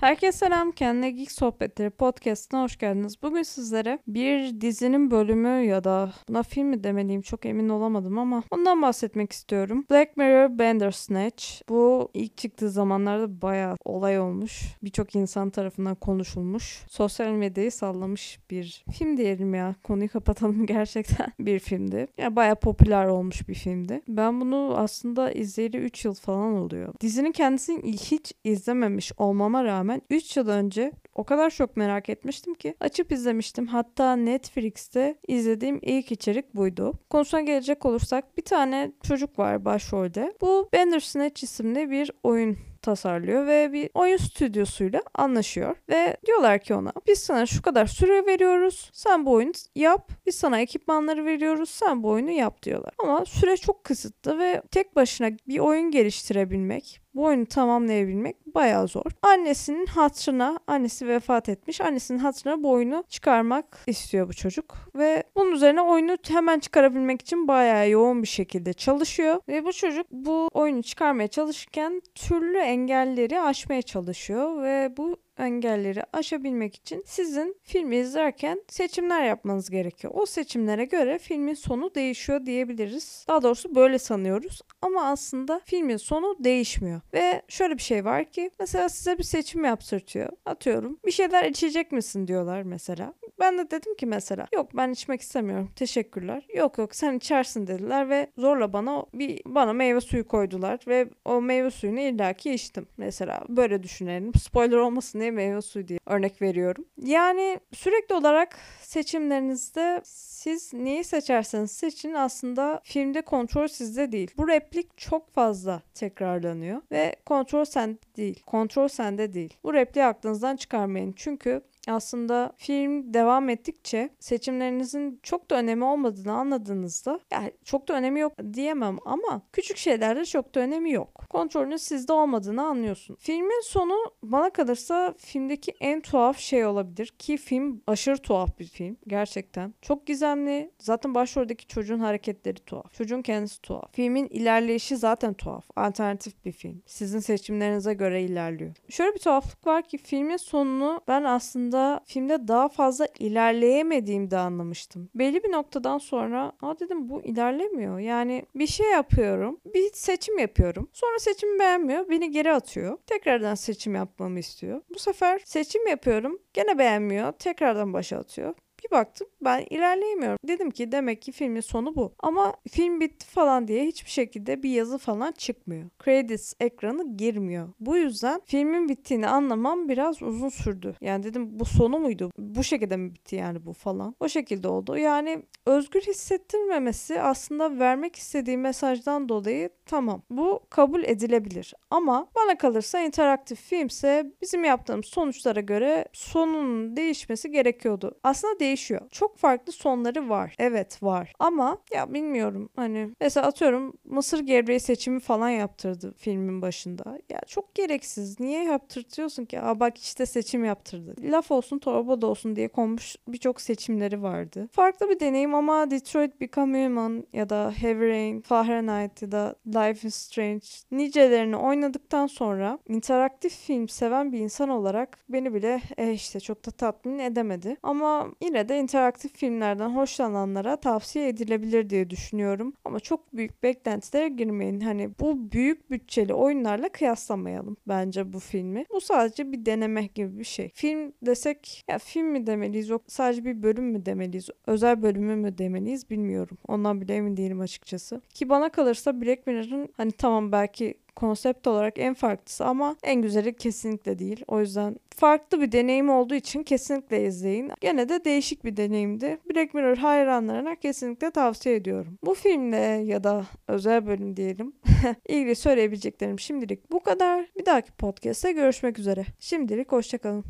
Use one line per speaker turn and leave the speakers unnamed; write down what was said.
Herkese selam, Kendine Geek Sohbetleri podcastına hoş geldiniz. Bugün sizlere bir dizinin bölümü ya da buna film mi demeliyim çok emin olamadım ama ondan bahsetmek istiyorum. Black Mirror Bandersnatch. Bu ilk çıktığı zamanlarda bayağı olay olmuş. Birçok insan tarafından konuşulmuş. Sosyal medyayı sallamış bir film diyelim ya. Konuyu kapatalım gerçekten bir filmdi. Ya yani bayağı popüler olmuş bir filmdi. Ben bunu aslında izleyeli 3 yıl falan oluyor. Dizinin kendisini hiç izlememiş olmama rağmen rağmen 3 yıl önce o kadar çok merak etmiştim ki açıp izlemiştim. Hatta Netflix'te izlediğim ilk içerik buydu. Konusuna gelecek olursak bir tane çocuk var başrolde. Bu Bandersnatch isimli bir oyun tasarlıyor ve bir oyun stüdyosuyla anlaşıyor ve diyorlar ki ona biz sana şu kadar süre veriyoruz sen bu oyunu yap biz sana ekipmanları veriyoruz sen bu oyunu yap diyorlar ama süre çok kısıtlı ve tek başına bir oyun geliştirebilmek bu oyunu tamamlayabilmek bayağı zor. Annesinin hatırına, annesi vefat etmiş. Annesinin hatırına bu oyunu çıkarmak istiyor bu çocuk. Ve bunun üzerine oyunu hemen çıkarabilmek için bayağı yoğun bir şekilde çalışıyor. Ve bu çocuk bu oyunu çıkarmaya çalışırken türlü engelleri aşmaya çalışıyor. Ve bu engelleri aşabilmek için sizin filmi izlerken seçimler yapmanız gerekiyor. O seçimlere göre filmin sonu değişiyor diyebiliriz. Daha doğrusu böyle sanıyoruz ama aslında filmin sonu değişmiyor. Ve şöyle bir şey var ki mesela size bir seçim yaptırtıyor. Atıyorum bir şeyler içecek misin diyorlar mesela. Ben de dedim ki mesela yok ben içmek istemiyorum teşekkürler. Yok yok sen içersin dediler ve zorla bana bir bana meyve suyu koydular ve o meyve suyunu illaki içtim. Mesela böyle düşünelim. Spoiler olmasın diye meyve suyu diye örnek veriyorum. Yani sürekli olarak seçimlerinizde siz neyi seçerseniz seçin aslında filmde kontrol sizde değil. Bu replik çok fazla tekrarlanıyor ve kontrol sende değil. Kontrol sende değil. Bu repliği aklınızdan çıkarmayın. Çünkü aslında film devam ettikçe seçimlerinizin çok da önemi olmadığını anladığınızda yani çok da önemi yok diyemem ama küçük şeylerde çok da önemi yok. Kontrolün sizde olmadığını anlıyorsun. Filmin sonu bana kalırsa filmdeki en tuhaf şey olabilir ki film aşırı tuhaf bir film gerçekten. Çok gizemli. Zaten başroldeki çocuğun hareketleri tuhaf. Çocuğun kendisi tuhaf. Filmin ilerleyişi zaten tuhaf. Alternatif bir film. Sizin seçimlerinize göre ilerliyor. Şöyle bir tuhaflık var ki filmin sonunu ben aslında aslında filmde daha fazla ilerleyemediğimde anlamıştım. Belli bir noktadan sonra aa dedim bu ilerlemiyor. Yani bir şey yapıyorum. Bir seçim yapıyorum. Sonra seçimi beğenmiyor. Beni geri atıyor. Tekrardan seçim yapmamı istiyor. Bu sefer seçim yapıyorum. Gene beğenmiyor. Tekrardan başa atıyor. Bir baktım ben ilerleyemiyorum. Dedim ki demek ki filmin sonu bu. Ama film bitti falan diye hiçbir şekilde bir yazı falan çıkmıyor. Credits ekranı girmiyor. Bu yüzden filmin bittiğini anlamam biraz uzun sürdü. Yani dedim bu sonu muydu? Bu şekilde mi bitti yani bu falan? O şekilde oldu. Yani özgür hissettirmemesi aslında vermek istediği mesajdan dolayı tamam. Bu kabul edilebilir. Ama bana kalırsa interaktif filmse bizim yaptığımız sonuçlara göre sonunun değişmesi gerekiyordu. Aslında değişiyor. Çok farklı sonları var. Evet var. Ama ya bilmiyorum hani mesela atıyorum Mısır gevreği seçimi falan yaptırdı filmin başında. Ya çok gereksiz. Niye yaptırtıyorsun ki? Aa bak işte seçim yaptırdı. Laf olsun torba da olsun diye konmuş birçok seçimleri vardı. Farklı bir deneyim ama Detroit Become Human ya da Heavy Rain, Fahrenheit ya da Life is Strange nicelerini oynadıktan sonra interaktif film seven bir insan olarak beni bile e işte çok da tatmin edemedi. Ama yine de interaktif filmlerden hoşlananlara tavsiye edilebilir diye düşünüyorum. Ama çok büyük beklentilere girmeyin. Hani bu büyük bütçeli oyunlarla kıyaslamayalım bence bu filmi. Bu sadece bir deneme gibi bir şey. Film desek ya film mi demeliyiz yok sadece bir bölüm mü demeliyiz özel bölümü mü demeliyiz bilmiyorum. Ondan bile emin değilim açıkçası. Ki bana kalırsa Black Mirror'ın hani tamam belki konsept olarak en farklısı ama en güzeli kesinlikle değil. O yüzden farklı bir deneyim olduğu için kesinlikle izleyin. Gene de değişik bir deneyimdi. Black Mirror hayranlarına kesinlikle tavsiye ediyorum. Bu filmle ya da özel bölüm diyelim ilgili söyleyebileceklerim şimdilik bu kadar. Bir dahaki podcast'te görüşmek üzere. Şimdilik hoşçakalın.